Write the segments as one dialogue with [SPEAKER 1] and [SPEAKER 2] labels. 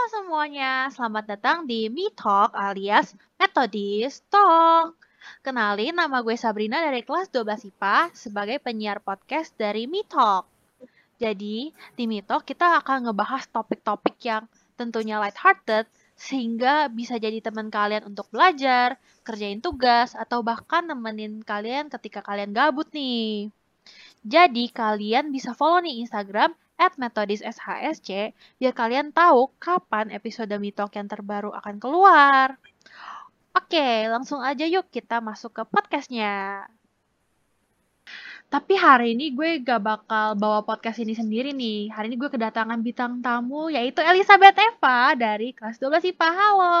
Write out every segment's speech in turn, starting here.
[SPEAKER 1] Halo semuanya, selamat datang di Me Talk alias Methodist Talk. Kenalin, nama gue Sabrina dari kelas 12 IPA sebagai penyiar podcast dari Me Talk. Jadi, di Me Talk kita akan ngebahas topik-topik yang tentunya lighthearted sehingga bisa jadi teman kalian untuk belajar, kerjain tugas, atau bahkan nemenin kalian ketika kalian gabut nih. Jadi, kalian bisa follow nih Instagram at metodishshsc biar kalian tahu kapan episode Mitok yang terbaru akan keluar. Oke, langsung aja yuk kita masuk ke podcastnya. Tapi hari ini gue gak bakal bawa podcast ini sendiri nih. Hari ini gue kedatangan bintang tamu yaitu Elizabeth Eva dari kelas 12 IPA. Halo.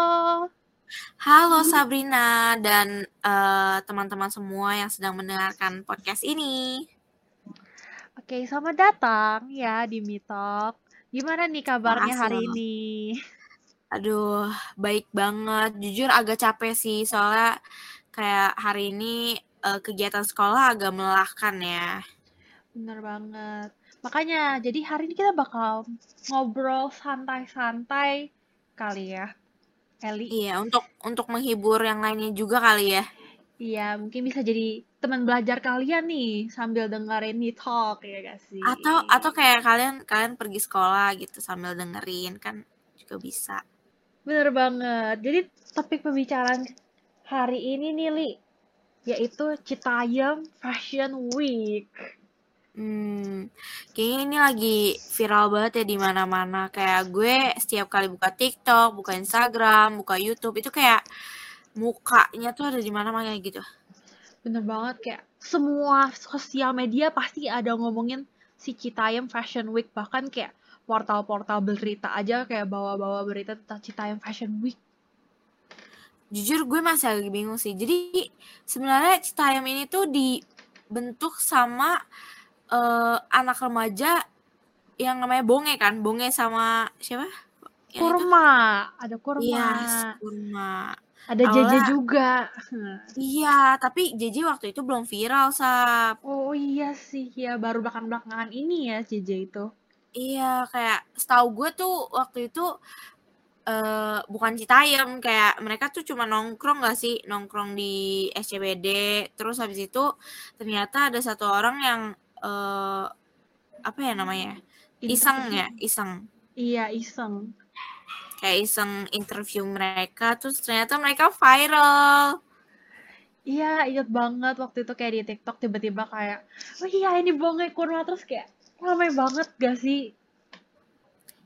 [SPEAKER 2] Halo Sabrina dan uh, teman-teman semua yang sedang mendengarkan podcast ini.
[SPEAKER 1] Oke, selamat datang ya di Mitok. Gimana nih kabarnya
[SPEAKER 2] Makasih
[SPEAKER 1] hari ini?
[SPEAKER 2] Aduh, baik banget. Jujur agak capek sih soalnya kayak hari ini uh, kegiatan sekolah agak melelahkan ya.
[SPEAKER 1] Bener banget. Makanya, jadi hari ini kita bakal ngobrol santai-santai kali ya, Eli.
[SPEAKER 2] Iya, untuk untuk menghibur yang lainnya juga kali ya.
[SPEAKER 1] Iya, mungkin bisa jadi teman belajar kalian nih sambil dengerin Me Talk ya gak sih?
[SPEAKER 2] Atau atau kayak kalian kalian pergi sekolah gitu sambil dengerin kan juga bisa.
[SPEAKER 1] Bener banget. Jadi topik pembicaraan hari ini nih, Li, yaitu Citayam Fashion Week.
[SPEAKER 2] Hmm, kayaknya ini lagi viral banget ya di mana-mana. Kayak gue setiap kali buka TikTok, buka Instagram, buka YouTube itu kayak mukanya tuh ada di mana-mana gitu.
[SPEAKER 1] Bener banget, kayak semua sosial media pasti ada ngomongin si Citayam Fashion Week. Bahkan kayak portal-portal berita aja kayak bawa-bawa berita tentang Citayam Fashion Week.
[SPEAKER 2] Jujur gue masih agak bingung sih. Jadi sebenarnya Citayam ini tuh dibentuk sama uh, anak remaja yang namanya Bonge kan. Bonge sama siapa? Itu?
[SPEAKER 1] Kurma, ada kurma.
[SPEAKER 2] Iya, kurma.
[SPEAKER 1] Ada JJ
[SPEAKER 2] Awalnya-
[SPEAKER 1] juga.
[SPEAKER 2] Iya, tapi JJ waktu itu belum viral, Sap.
[SPEAKER 1] Oh iya sih, ya baru belakang-belakangan ini ya JJ itu.
[SPEAKER 2] Iya, kayak setahu gue tuh waktu itu eh bukan Citayam, kayak mereka tuh cuma nongkrong gak sih? Nongkrong di SCBD, terus habis itu ternyata ada satu orang yang eh apa ya namanya? Iseng ya, iseng.
[SPEAKER 1] Iya, iseng.
[SPEAKER 2] Kayak iseng interview mereka, terus ternyata mereka viral.
[SPEAKER 1] Iya, inget banget waktu itu kayak di TikTok tiba-tiba kayak, oh iya ini bonge kurma terus kayak ramai banget gak sih?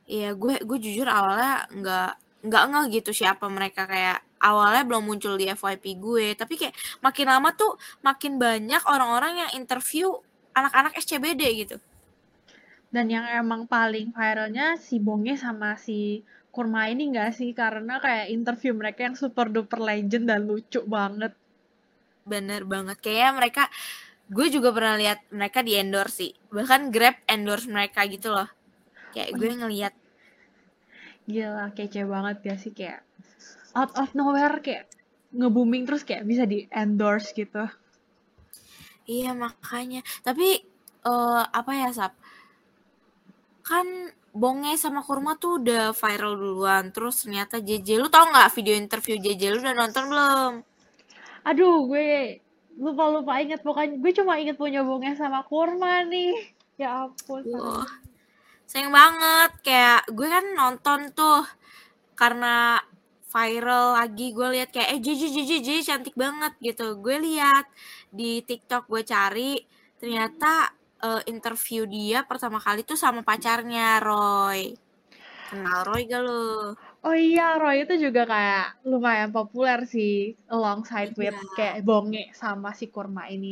[SPEAKER 2] Iya, gue gue jujur awalnya nggak nggak ngeh gitu siapa mereka kayak awalnya belum muncul di FYP gue, tapi kayak makin lama tuh makin banyak orang-orang yang interview anak-anak SCBD gitu.
[SPEAKER 1] Dan yang emang paling viralnya si bonge sama si kurma ini gak sih? Karena kayak interview mereka yang super duper legend dan lucu banget.
[SPEAKER 2] Bener banget. Kayaknya mereka gue juga pernah lihat mereka di endorse sih. Bahkan Grab endorse mereka gitu loh. Kayak gue ngeliat
[SPEAKER 1] Gila, kece banget gak sih? Kayak out of nowhere kayak nge-booming terus kayak bisa di endorse gitu.
[SPEAKER 2] Iya makanya. Tapi eh apa ya Sap? Kan Bonge sama Kurma tuh udah viral duluan. Terus ternyata JJ. Lu tau nggak video interview JJ? Lu udah nonton belum?
[SPEAKER 1] Aduh, gue lupa-lupa inget pokoknya gue cuma inget punya bonge sama kurma nih. Ya ampun.
[SPEAKER 2] Wah, sayang banget. Kayak gue kan nonton tuh karena viral lagi. Gue lihat kayak eh JJ JJ JJ cantik banget gitu. Gue lihat di TikTok gue cari ternyata eh, interview dia pertama kali tuh sama pacarnya Roy. Kenal Roy gak lu?
[SPEAKER 1] Oh iya, Roy itu juga kayak lumayan populer sih alongside with
[SPEAKER 2] Iya.
[SPEAKER 1] kayak bonge sama si kurma ini.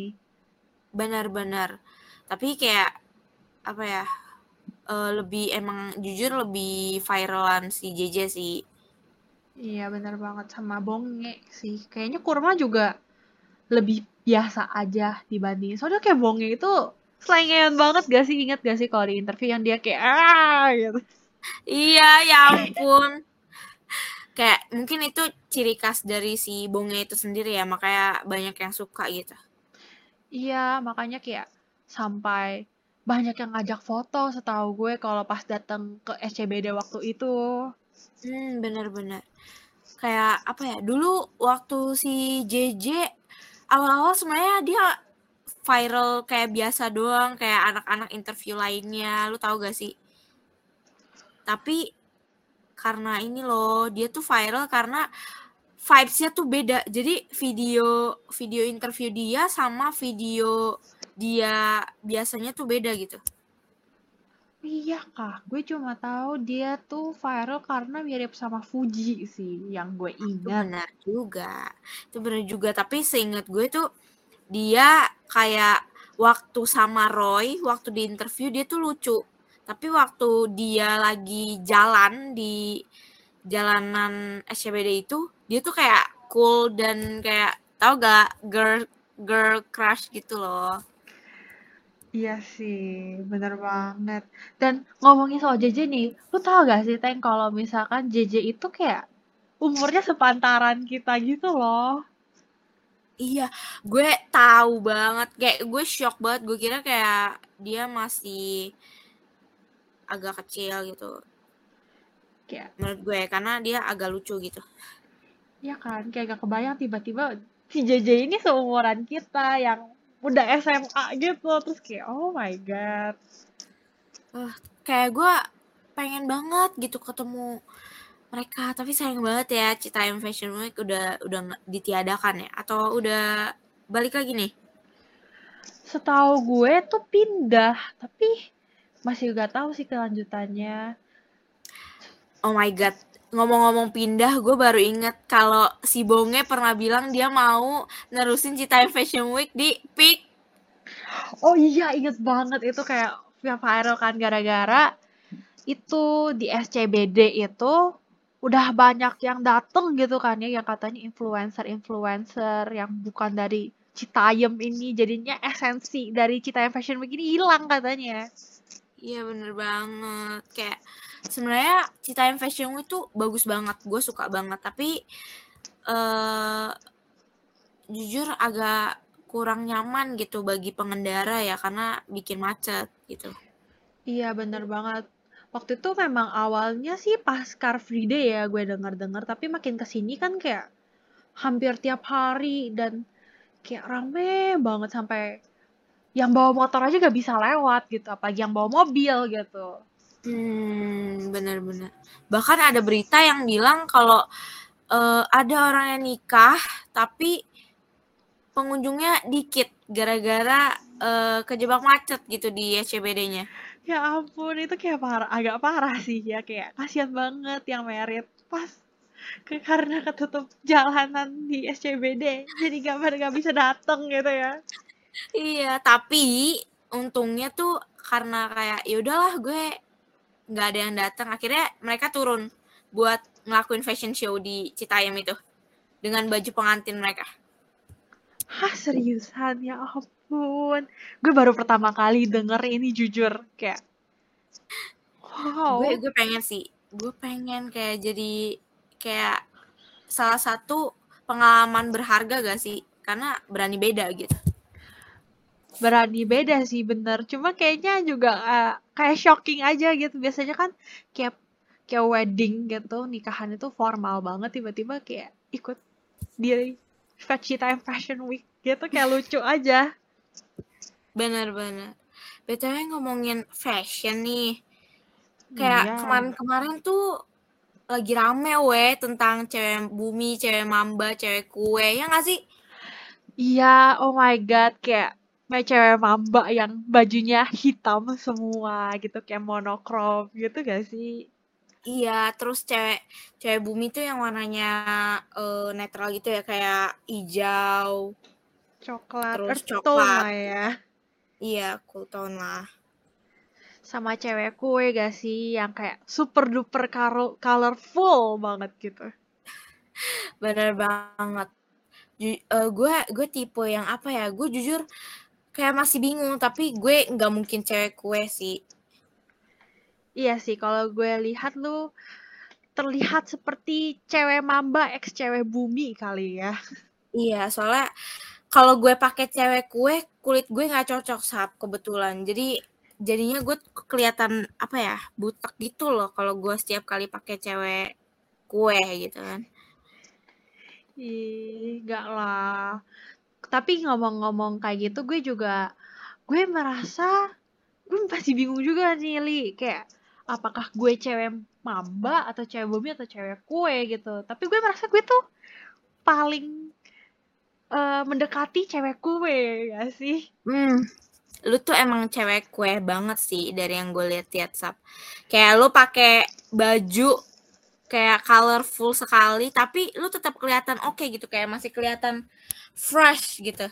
[SPEAKER 2] Benar-benar. Tapi kayak apa ya? eh, lebih emang jujur lebih viralan si JJ sih.
[SPEAKER 1] Iya, bener banget sama bonge sih. Kayaknya kurma juga lebih biasa aja dibanding. Soalnya kayak bonge itu selengean banget gak sih? Ingat gak sih kalau di interview yang dia kayak ah gitu.
[SPEAKER 2] Iya, ya ampun. Kayak mungkin itu ciri khas dari si Bonge itu sendiri ya, makanya banyak yang suka gitu.
[SPEAKER 1] Iya, makanya kayak sampai banyak yang ngajak foto setahu gue kalau pas datang ke SCBD waktu itu.
[SPEAKER 2] Hmm, bener-bener. Kayak apa ya? Dulu waktu si JJ awal-awal sebenarnya dia viral kayak biasa doang, kayak anak-anak interview lainnya. Lu tahu gak sih? Tapi karena ini loh, dia tuh viral karena vibes-nya tuh beda. Jadi video video interview dia sama video dia biasanya tuh beda gitu.
[SPEAKER 1] Iya kak, gue cuma tahu dia tuh viral karena mirip sama Fuji sih, yang gue
[SPEAKER 2] Itu
[SPEAKER 1] ingat.
[SPEAKER 2] benar juga. Itu benar juga, tapi seingat gue tuh dia kayak waktu sama Roy, waktu di interview dia tuh lucu. Tapi waktu dia lagi jalan di jalanan SCBD itu, dia tuh kayak cool dan kayak tau gak girl girl crush gitu loh.
[SPEAKER 1] Iya sih, bener banget. Dan ngomongin soal JJ nih, lu tau gak sih Teng kalau misalkan JJ itu kayak umurnya sepantaran kita gitu loh.
[SPEAKER 2] Iya, gue tahu banget. Kayak gue shock banget. Gue kira kayak dia masih agak kecil gitu.
[SPEAKER 1] Kayak,
[SPEAKER 2] Menurut gue karena dia agak lucu gitu.
[SPEAKER 1] ya kan, kayak gak kebayang tiba-tiba si JJ ini seumuran kita yang udah SMA gitu. Terus kayak, oh my god.
[SPEAKER 2] Uh, kayak gue pengen banget gitu ketemu mereka. Tapi sayang banget ya Citayam Fashion Week udah udah ditiadakan ya atau udah balik lagi nih.
[SPEAKER 1] Setahu gue tuh pindah, tapi masih gak tahu sih kelanjutannya.
[SPEAKER 2] Oh my god. Ngomong-ngomong pindah, gue baru inget kalau si Bonge pernah bilang dia mau nerusin Citayam Fashion Week di Peak
[SPEAKER 1] Oh iya, inget banget itu kayak yang viral kan gara-gara itu di SCBD itu udah banyak yang dateng gitu kan ya yang katanya influencer-influencer yang bukan dari Citayam ini jadinya esensi dari Citayam Fashion Week ini hilang katanya.
[SPEAKER 2] Iya bener banget. Kayak sebenarnya Citayam Fashion Week tuh bagus banget. Gue suka banget. Tapi eh jujur agak kurang nyaman gitu bagi pengendara ya karena bikin macet gitu.
[SPEAKER 1] Iya bener banget. Waktu itu memang awalnya sih pas Car Free Day ya gue denger-denger tapi makin ke sini kan kayak hampir tiap hari dan kayak rame banget sampai yang bawa motor aja gak bisa lewat gitu apalagi yang bawa mobil gitu
[SPEAKER 2] Hmm, bener-bener. Bahkan ada berita yang bilang kalau eh, ada orang yang nikah tapi pengunjungnya dikit gara-gara eh, kejebak macet gitu di SCBD-nya.
[SPEAKER 1] Ya ampun itu kayak parah agak parah sih ya kayak kasihan banget yang merit pas ke karena ketutup jalanan di SCBD jadi gak, gak bisa dateng gitu ya
[SPEAKER 2] Iya, tapi untungnya tuh karena kayak ya udahlah gue nggak ada yang datang. Akhirnya mereka turun buat ngelakuin fashion show di Citayam itu dengan baju pengantin mereka.
[SPEAKER 1] Hah seriusan? Ya ampun. Gue baru pertama kali denger ini jujur. Kayak wow.
[SPEAKER 2] Gue gue pengen sih, gue pengen kayak jadi kayak salah satu pengalaman berharga gak sih? Karena berani beda gitu.
[SPEAKER 1] berani beda sih bener. Cuma kayaknya juga uh, kayak shocking aja gitu. Biasanya kan kayak kayak wedding gitu. Nikahan itu formal banget tiba-tiba kayak ikut di Time Fashion Week gitu kayak lucu aja
[SPEAKER 2] Bener-bener. BTW ngomongin fashion nih. Kayak
[SPEAKER 1] Iya.
[SPEAKER 2] kemarin-kemarin tuh lagi rame weh tentang cewek bumi, cewek mamba, cewek kue. Ya gak sih?
[SPEAKER 1] Iya, oh my god, kayak kayak cewek mamba yang bajunya hitam semua gitu, kayak monokrom gitu gak sih?
[SPEAKER 2] Iya, terus cewek cewek bumi tuh yang warnanya eh, netral gitu ya, kayak hijau,
[SPEAKER 1] Coklat,
[SPEAKER 2] terus
[SPEAKER 1] earth tone
[SPEAKER 2] coklat.
[SPEAKER 1] lah ya.
[SPEAKER 2] Iya, cool tone lah.
[SPEAKER 1] Sama cewek kue gak sih, yang kayak super duper colorful banget gitu.
[SPEAKER 2] Bener banget. Ju- eh, gue gue tipe yang apa ya? Gue jujur kayak masih bingung, tapi gue nggak mungkin cewek kue sih.
[SPEAKER 1] Iya sih, kalau gue lihat lu terlihat seperti cewek mamba ex cewek bumi kali ya.
[SPEAKER 2] Iya, soalnya kalau gue pakai cewek kue, kulit gue nggak cocok sap kebetulan. Jadi jadinya gue kelihatan apa ya butek gitu loh kalau gue setiap kali pakai cewek kue gitu kan
[SPEAKER 1] Ih, gak lah. Tapi ngomong-ngomong kayak gitu, gue juga, gue merasa, gue masih bingung juga nih, Li. Kayak, apakah gue cewek mamba, atau cewek bumi, atau cewek kue gitu. Tapi gue merasa gue tuh paling uh, mendekati cewek kue, gak sih?
[SPEAKER 2] Hmm, lu tuh emang cewek kue banget sih dari yang gue lihat-lihat sap. Kayak lu pakai baju kayak colorful sekali tapi lu tetap kelihatan oke okay gitu kayak masih kelihatan fresh gitu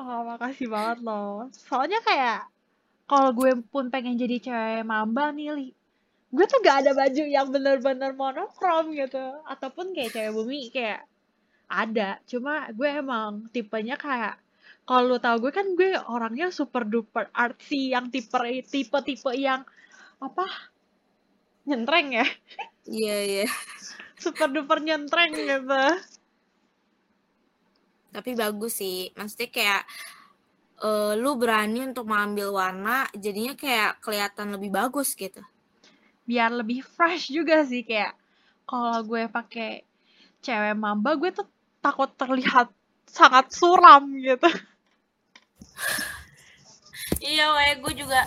[SPEAKER 1] oh makasih banget loh soalnya kayak kalau gue pun pengen jadi cewek mamba nih li gue tuh gak ada baju yang bener-bener monokrom gitu ataupun kayak cewek bumi kayak ada cuma gue emang tipenya kayak kalau lu tau gue kan gue orangnya super duper artsy yang tipe tipe tipe yang apa? Nyentreng ya?
[SPEAKER 2] Iya iya.
[SPEAKER 1] Super duper nyentreng gitu.
[SPEAKER 2] Tapi bagus sih maksudnya kayak uh, lu berani untuk mengambil warna jadinya kayak kelihatan lebih bagus gitu.
[SPEAKER 1] Biar lebih fresh juga sih kayak kalau gue pakai cewek mamba gue tuh takut terlihat sangat suram gitu.
[SPEAKER 2] Iya weh gue juga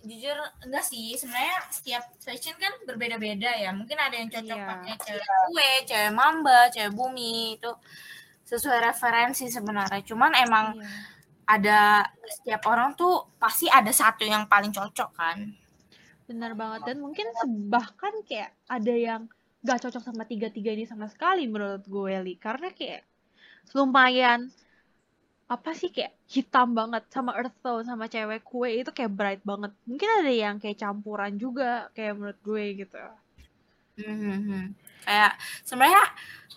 [SPEAKER 2] jujur enggak sih sebenarnya setiap fashion kan berbeda-beda ya. Mungkin ada yang cocok iya. pakai cewek kue cewek mamba cewek bumi itu sesuai referensi sebenarnya. Cuman emang iya. ada setiap orang tuh pasti ada satu yang paling cocok kan.
[SPEAKER 1] Benar banget. Dan mungkin bahkan kayak ada yang gak cocok sama tiga-tiga ini sama sekali menurut gue Li. Karena kayak lumayan apa sih kayak hitam banget sama earth tone sama cewek kue. Itu kayak bright banget. Mungkin ada yang kayak campuran juga kayak menurut gue gitu.
[SPEAKER 2] Hmm, kayak sebenarnya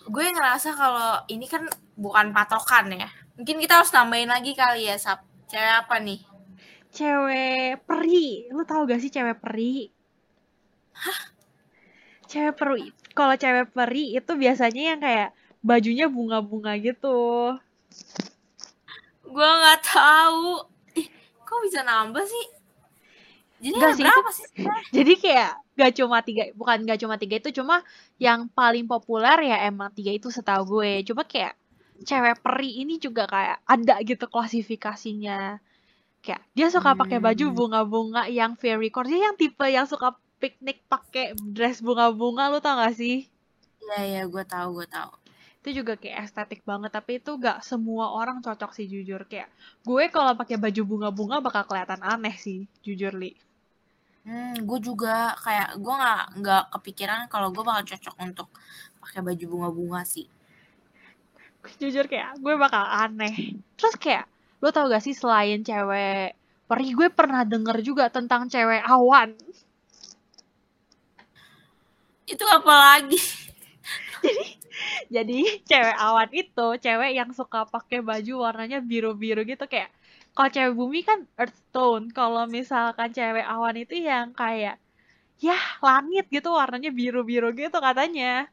[SPEAKER 2] gue ngerasa kalau ini kan bukan patokan ya. Mungkin kita harus tambahin lagi kali ya sap. Cewek apa nih?
[SPEAKER 1] Cewek peri. Lu tau gak sih cewek peri? Hah cewek peri kalau cewek peri itu biasanya yang kayak bajunya bunga-bunga gitu.
[SPEAKER 2] Gue nggak tahu. Ih kok bisa nambah sih? Jadi gak sih, berapa sih
[SPEAKER 1] jadi kayak gak cuma tiga bukan gak cuma tiga itu cuma yang paling populer ya emang tiga itu setahu gue. Cuma kayak cewek peri ini juga kayak ada gitu klasifikasinya. Kayak dia suka pakai baju hmm. bunga-bunga yang fairy core dia yang tipe yang suka piknik pakai dress bunga-bunga lu tau gak sih?
[SPEAKER 2] Iya iya gue tahu gue tahu
[SPEAKER 1] itu juga kayak estetik banget tapi itu gak semua orang cocok sih jujur. Kayak gue kalau pakai baju bunga-bunga bakal kelihatan aneh sih jujur li.
[SPEAKER 2] Hmm gue juga kayak gue nggak nggak kepikiran kalau gue bakal cocok untuk pakai baju bunga-bunga sih.
[SPEAKER 1] Jujur kayak gue bakal aneh. Terus kayak lo tau gak sih selain cewek peri gue pernah denger juga tentang cewek awan
[SPEAKER 2] itu apa lagi
[SPEAKER 1] jadi jadi cewek awan itu cewek yang suka pakai baju warnanya biru-biru gitu kayak kalau cewek bumi kan earth tone kalau misalkan cewek awan itu yang kayak ya langit gitu warnanya biru-biru gitu katanya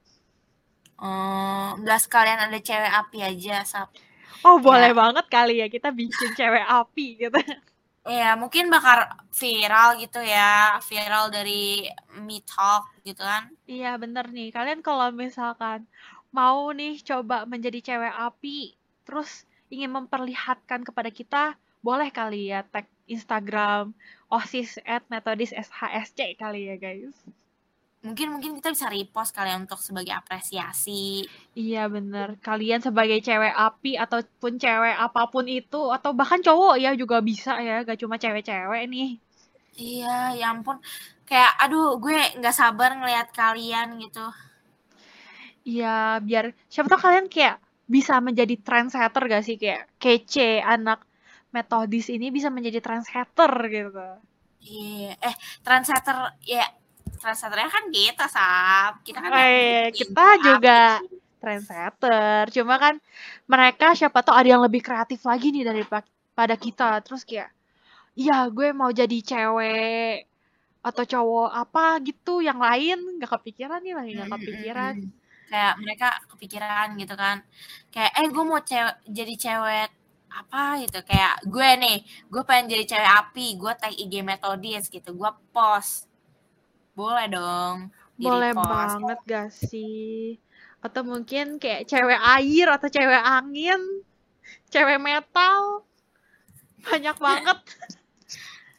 [SPEAKER 2] Oh, nggak sekalian ada cewek api aja, Sap.
[SPEAKER 1] Oh, boleh ya. banget kali ya kita bikin cewek api gitu.
[SPEAKER 2] Iya, mungkin bakal viral gitu ya, viral dari Me Talk gitu kan.
[SPEAKER 1] Iya, bener nih. Kalian kalau misalkan mau nih coba menjadi cewek api, terus ingin memperlihatkan kepada kita, boleh kali ya tag Instagram osis at metodis shsc kali ya guys.
[SPEAKER 2] Mungkin mungkin kita bisa repost kalian untuk sebagai apresiasi.
[SPEAKER 1] Iya bener, kalian sebagai cewek api ataupun cewek apa pun itu atau bahkan cowok ya juga bisa ya, gak cuma cewek-cewek nih.
[SPEAKER 2] Iya, ya ampun, kayak aduh gue nggak sabar ngelihat kalian gitu.
[SPEAKER 1] Iya, biar siapa tau kalian kayak bisa menjadi trendsetter gak sih kayak kece anak metodis ini bisa menjadi trendsetter gitu.
[SPEAKER 2] Iya, eh trendsetter ya trendsetternya kan kita sab. Kita kan
[SPEAKER 1] eh, kita juga trendsetter. Cuma kan mereka siapa tau ada yang lebih kreatif lagi nih daripada kita. Terus kayak iya gue mau jadi cewek atau cowok apa gitu yang lain. Nggak kepikiran nih lagi nggak kepikiran.
[SPEAKER 2] kayak mereka kepikiran gitu kan. Kayak eh gue mau cewek jadi cewek apa gitu. Kayak gue nih gue pengen jadi cewek api. Gue tag IG metodis gitu. Gue post boleh dong di
[SPEAKER 1] Boleh
[SPEAKER 2] repost.
[SPEAKER 1] banget gak sih? Atau mungkin kayak cewek air atau cewek angin, cewek metal. Banyak banget.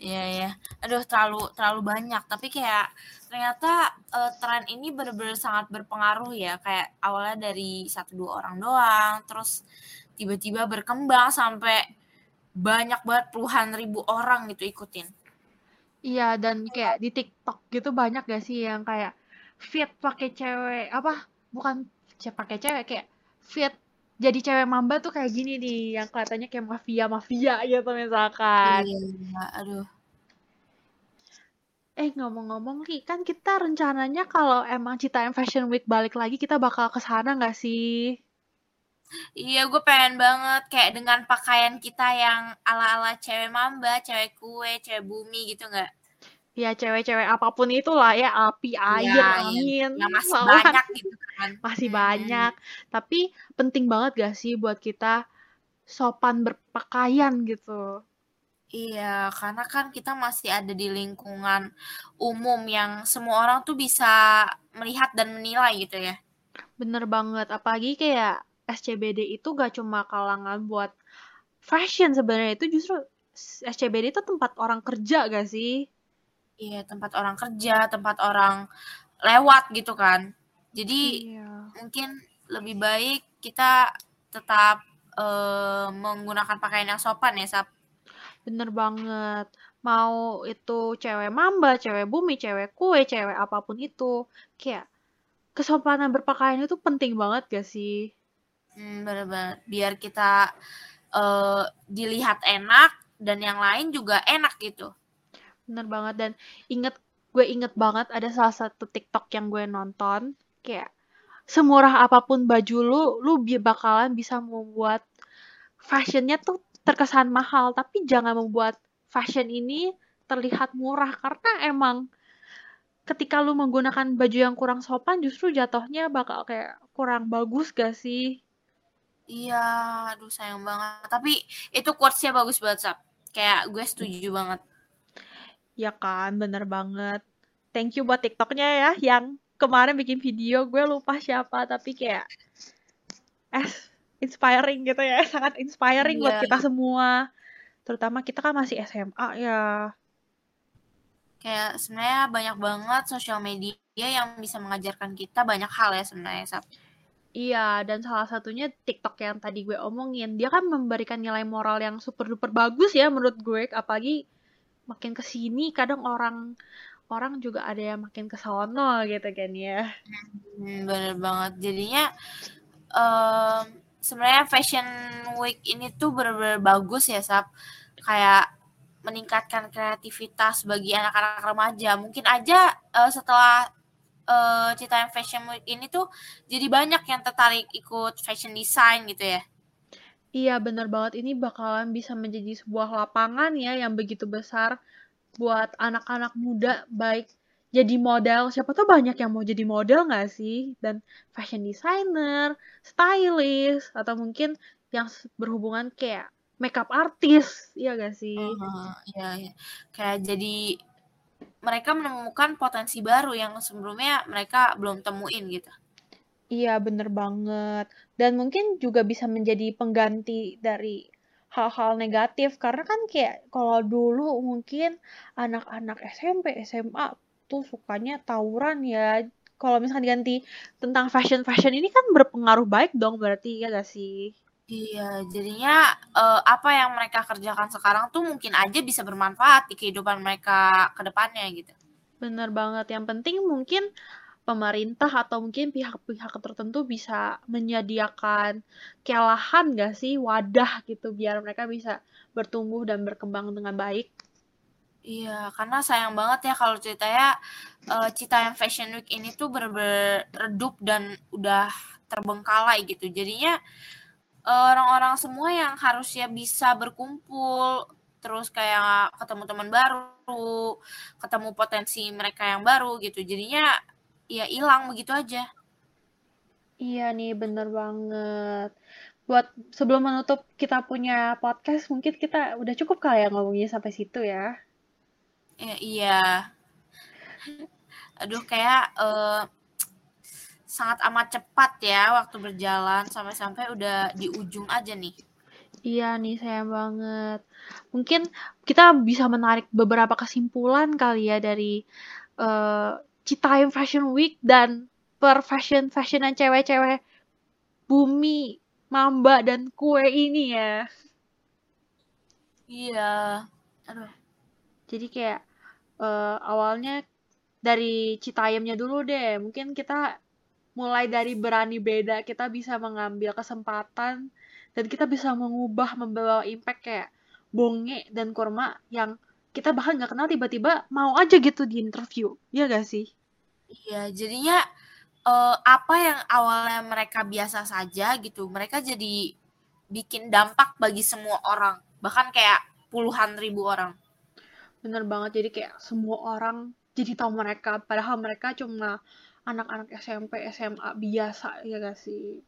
[SPEAKER 2] Iya ya, aduh terlalu terlalu banyak. Tapi kayak ternyata uh, tren ini benar-benar sangat berpengaruh ya. Kayak awalnya dari satu dua orang doang, terus tiba-tiba berkembang sampai banyak banget puluhan ribu orang gitu ikutin.
[SPEAKER 1] Iya dan kayak di TikTok gitu banyak gak sih yang kayak fit pakai cewek apa? Bukan pakai cewek kayak fit jadi cewek mamba tuh kayak gini nih yang kelihatannya kayak mafia mafia gitu misalkan.
[SPEAKER 2] Iya, aduh.
[SPEAKER 1] Eh ngomong-ngomong nih kan kita rencananya kalau emang Citaem Fashion Week balik lagi kita bakal ke sana nggak sih?
[SPEAKER 2] Iya, gue pengen banget kayak dengan pakaian kita yang ala-ala cewek mamba, cewek kue, cewek bumi gitu nggak?
[SPEAKER 1] Ya cewek-cewek apa pun itulah ya api, air,
[SPEAKER 2] ya,
[SPEAKER 1] angin,
[SPEAKER 2] ya, masih
[SPEAKER 1] lawan.
[SPEAKER 2] banyak gitu kan.
[SPEAKER 1] Masih
[SPEAKER 2] Hmm.
[SPEAKER 1] banyak. Tapi penting banget gak sih buat kita sopan berpakaian gitu.
[SPEAKER 2] Iya, karena kan kita masih ada di lingkungan umum yang semua orang tuh bisa melihat dan menilai gitu ya.
[SPEAKER 1] Bener banget. Apalagi kayak SCBD itu gak cuma kalangan buat fashion sebenarnya itu justru SCBD itu tempat orang kerja gak sih?
[SPEAKER 2] Iya, tempat orang kerja, tempat orang lewat gitu kan. Jadi
[SPEAKER 1] Iya.
[SPEAKER 2] mungkin lebih baik kita tetap eh, menggunakan pakaian yang sopan ya, Sap.
[SPEAKER 1] Bener banget. Mau itu cewek mamba, cewek bumi, cewek kue, cewek apa pun itu. Kayak kesopanan berpakaian itu penting banget gak sih?
[SPEAKER 2] Hmm, bener-bener. Biar kita eh, dilihat enak dan yang lain juga enak gitu.
[SPEAKER 1] Bener banget. Dan inget, gue inget banget ada salah satu TikTok yang gue nonton. Kayak semurah apa pun baju lu, lu bakalan bisa membuat fashionnya tuh terkesan mahal. Tapi jangan membuat fashion ini terlihat murah. Karena emang ketika lu menggunakan baju yang kurang sopan justru jatuhnya bakal kayak kurang bagus gak sih?
[SPEAKER 2] Iya, aduh sayang banget. Tapi itu quotes-nya bagus banget, Sap. Kayak gue setuju banget.
[SPEAKER 1] Ya kan, bener banget. Thank you buat TikToknya ya, yang kemarin bikin video, gue lupa siapa, tapi kayak eh, inspiring gitu ya, sangat inspiring buat
[SPEAKER 2] Iya.
[SPEAKER 1] kita semua. Terutama kita kan masih SMA ya.
[SPEAKER 2] Kayak sebenarnya banyak banget sosial media yang bisa mengajarkan kita banyak hal ya sebenarnya, Sap.
[SPEAKER 1] Iya, dan salah satunya TikTok yang tadi gue omongin, dia kan memberikan nilai moral yang super duper bagus ya menurut gue, apalagi makin ke sini kadang orang orang juga ada yang makin ke sono gitu kan ya.
[SPEAKER 2] Hmm, bener banget. Jadinya em, sebenarnya Fashion Week ini tuh bener-bener bagus ya, Sap. Kayak meningkatkan kreativitas bagi anak-anak remaja. Mungkin aja eh, setelah eh Citaem Fashion Week ini tuh jadi banyak yang tertarik ikut fashion design gitu ya.
[SPEAKER 1] Iya, bener banget. Ini bakalan bisa menjadi sebuah lapangan ya yang begitu besar buat anak-anak muda, baik jadi model. Siapa tuh banyak yang mau jadi model nggak sih? Dan fashion designer, stylist, atau mungkin yang berhubungan kayak makeup artist, iya gak sih?
[SPEAKER 2] Heeh, iya, iya. Kayak jadi mereka menemukan potensi baru yang sebelumnya mereka belum temuin gitu.
[SPEAKER 1] Iya, bener banget. Dan mungkin juga bisa menjadi pengganti dari hal-hal negatif. Karena kan kayak kalau dulu mungkin anak-anak SMP, SMA tuh sukanya tawuran ya. Kalau misalnya diganti tentang fashion-fashion ini kan berpengaruh baik dong berarti ya gak sih?
[SPEAKER 2] Iya, jadinya eh, apa yang mereka kerjakan sekarang tuh mungkin aja bisa bermanfaat di kehidupan mereka ke depannya gitu.
[SPEAKER 1] Bener banget. Yang penting mungkin pemerintah atau mungkin pihak-pihak tertentu bisa menyediakan kayak lahan gak sih wadah gitu biar mereka bisa bertumbuh dan berkembang dengan baik.
[SPEAKER 2] Iya, karena sayang banget ya kalau ceritanya eh, Citaem Fashion Week ini tuh bener-bener redup dan udah terbengkalai gitu. Jadinya orang-orang semua yang harusnya bisa berkumpul, terus kayak ketemu teman baru, ketemu potensi mereka yang baru gitu. Jadinya ya hilang begitu aja.
[SPEAKER 1] Iya nih, bener banget. Buat sebelum menutup kita punya podcast, mungkin kita udah cukup kali ya ngomongnya sampai situ ya.
[SPEAKER 2] Ya, iya. aduh kayak uh, sangat amat cepat ya waktu berjalan sampai-sampai udah di ujung aja nih.
[SPEAKER 1] Iya nih sayang banget. Mungkin kita bisa menarik beberapa kesimpulan kali ya dari uh, Citayam Fashion Week dan per fashion fashionan cewek-cewek bumi mamba dan kue ini ya.
[SPEAKER 2] Iya. Aduh.
[SPEAKER 1] Jadi kayak uh, awalnya dari Citayamnya dulu deh. Mungkin kita mulai dari berani beda, kita bisa mengambil kesempatan dan kita bisa mengubah membawa impact kayak bonge dan kurma yang kita bahkan nggak kenal tiba-tiba mau aja gitu di interview. Ya gak sih?
[SPEAKER 2] Iya jadinya uh, apa yang awalnya mereka biasa saja gitu mereka jadi bikin dampak bagi semua orang bahkan kayak puluhan ribu orang.
[SPEAKER 1] Bener banget jadi kayak semua orang jadi tahu mereka padahal mereka cuma anak-anak SMP SMA biasa ya gak sih?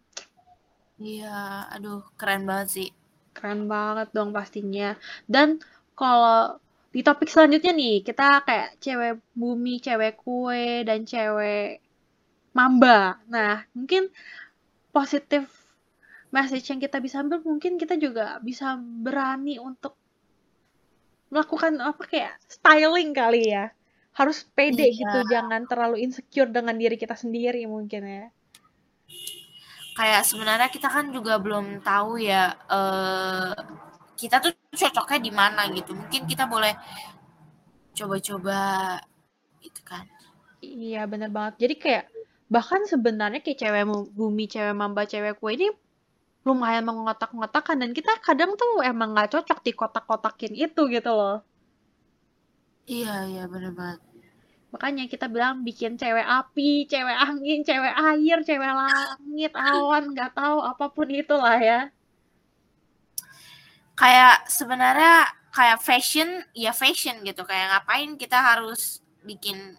[SPEAKER 2] Iya aduh keren banget sih.
[SPEAKER 1] Keren banget dong pastinya. Dan kalau di topik selanjutnya nih kita kayak cewek bumi cewek kue dan cewek mamba. Nah mungkin positif message yang kita bisa ambil mungkin kita juga bisa berani untuk melakukan apa kayak styling kali ya harus pede iya. gitu jangan terlalu insecure dengan diri kita sendiri mungkin ya.
[SPEAKER 2] Kayak sebenarnya kita kan juga belum tahu ya uh, kita tuh cocoknya di mana gitu. Mungkin kita boleh coba-coba gitu kan.
[SPEAKER 1] Iya bener banget. Jadi kayak bahkan sebenarnya kayak cewek bumi cewek mamba cewek kue ini lumayan mengotak-ngotakan dan kita kadang tuh emang nggak cocok di kotak-kotakin itu gitu loh
[SPEAKER 2] iya iya bener banget.
[SPEAKER 1] Makanya kita bilang bikin cewek api cewek angin cewek air cewek langit awan nggak tahu apa pun itulah ya.
[SPEAKER 2] Kayak sebenarnya kayak fashion ya fashion gitu. Kayak ngapain kita harus bikin?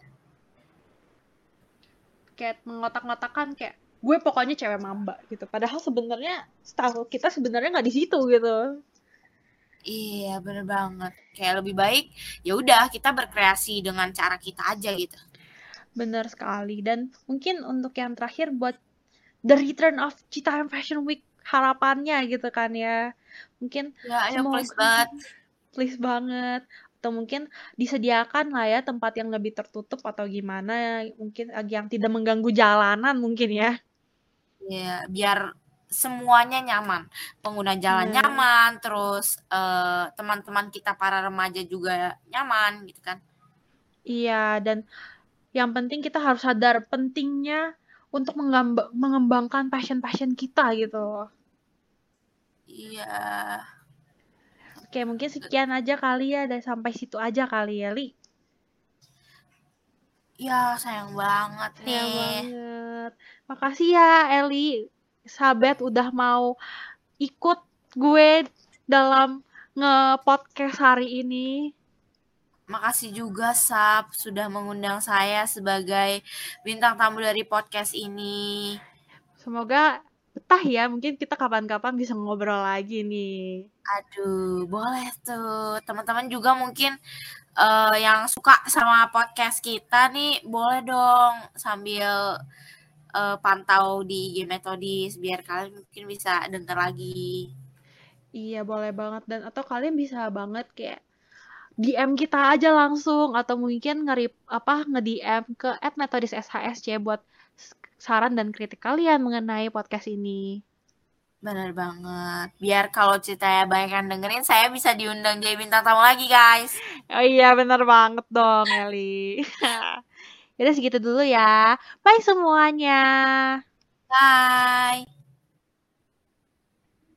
[SPEAKER 1] Kayak mengotak-ngotakan kayak gue pokoknya cewek mamba gitu. Padahal sebenarnya style kita sebenarnya nggak di situ gitu
[SPEAKER 2] iya bener banget. Kayak lebih baik ya udah kita berkreasi dengan cara kita aja gitu.
[SPEAKER 1] Bener sekali. Dan mungkin untuk yang terakhir buat the return of Citaem Fashion Week harapannya gitu kan ya. Mungkin
[SPEAKER 2] ya, ya please banget.
[SPEAKER 1] please banget. Atau mungkin disediakan lah ya tempat yang lebih tertutup atau gimana. Mungkin yang tidak mengganggu jalanan mungkin ya.
[SPEAKER 2] Ya biar semuanya nyaman pengguna jalan hmm. nyaman terus eh, teman-teman kita para remaja juga nyaman gitu kan
[SPEAKER 1] iya dan yang penting kita harus sadar pentingnya untuk mengembangkan passion-passion kita gitu.
[SPEAKER 2] Iya.
[SPEAKER 1] Oke, mungkin sekian aja kali ya, dan sampai situ aja kali ya, Li.
[SPEAKER 2] Ya, sayang banget nih.
[SPEAKER 1] Sayang banget. Makasih ya, Eli. Sahabat udah mau ikut gue dalam nge-podcast hari ini.
[SPEAKER 2] Makasih juga Sap sudah mengundang saya sebagai bintang tamu dari podcast ini.
[SPEAKER 1] Semoga betah ya, mungkin kita kapan-kapan bisa ngobrol lagi nih.
[SPEAKER 2] Aduh, boleh tuh. Teman-teman juga mungkin uh, yang suka sama podcast kita nih, boleh dong sambil uh, pantau di Game Methodis biar kalian mungkin bisa denger lagi.
[SPEAKER 1] Iya, boleh banget dan atau kalian bisa banget kayak DM kita aja langsung atau mungkin ngerip apa nge-DM ke @metodisshsc buat saran dan kritik kalian mengenai podcast ini.
[SPEAKER 2] Bener banget. Biar kalau ceritanya banyak yang dengerin, saya bisa diundang jadi bintang tamu lagi, guys.
[SPEAKER 1] Oh iya, bener banget dong, Eli. Jadi segitu dulu ya. Bye semuanya.
[SPEAKER 2] Bye.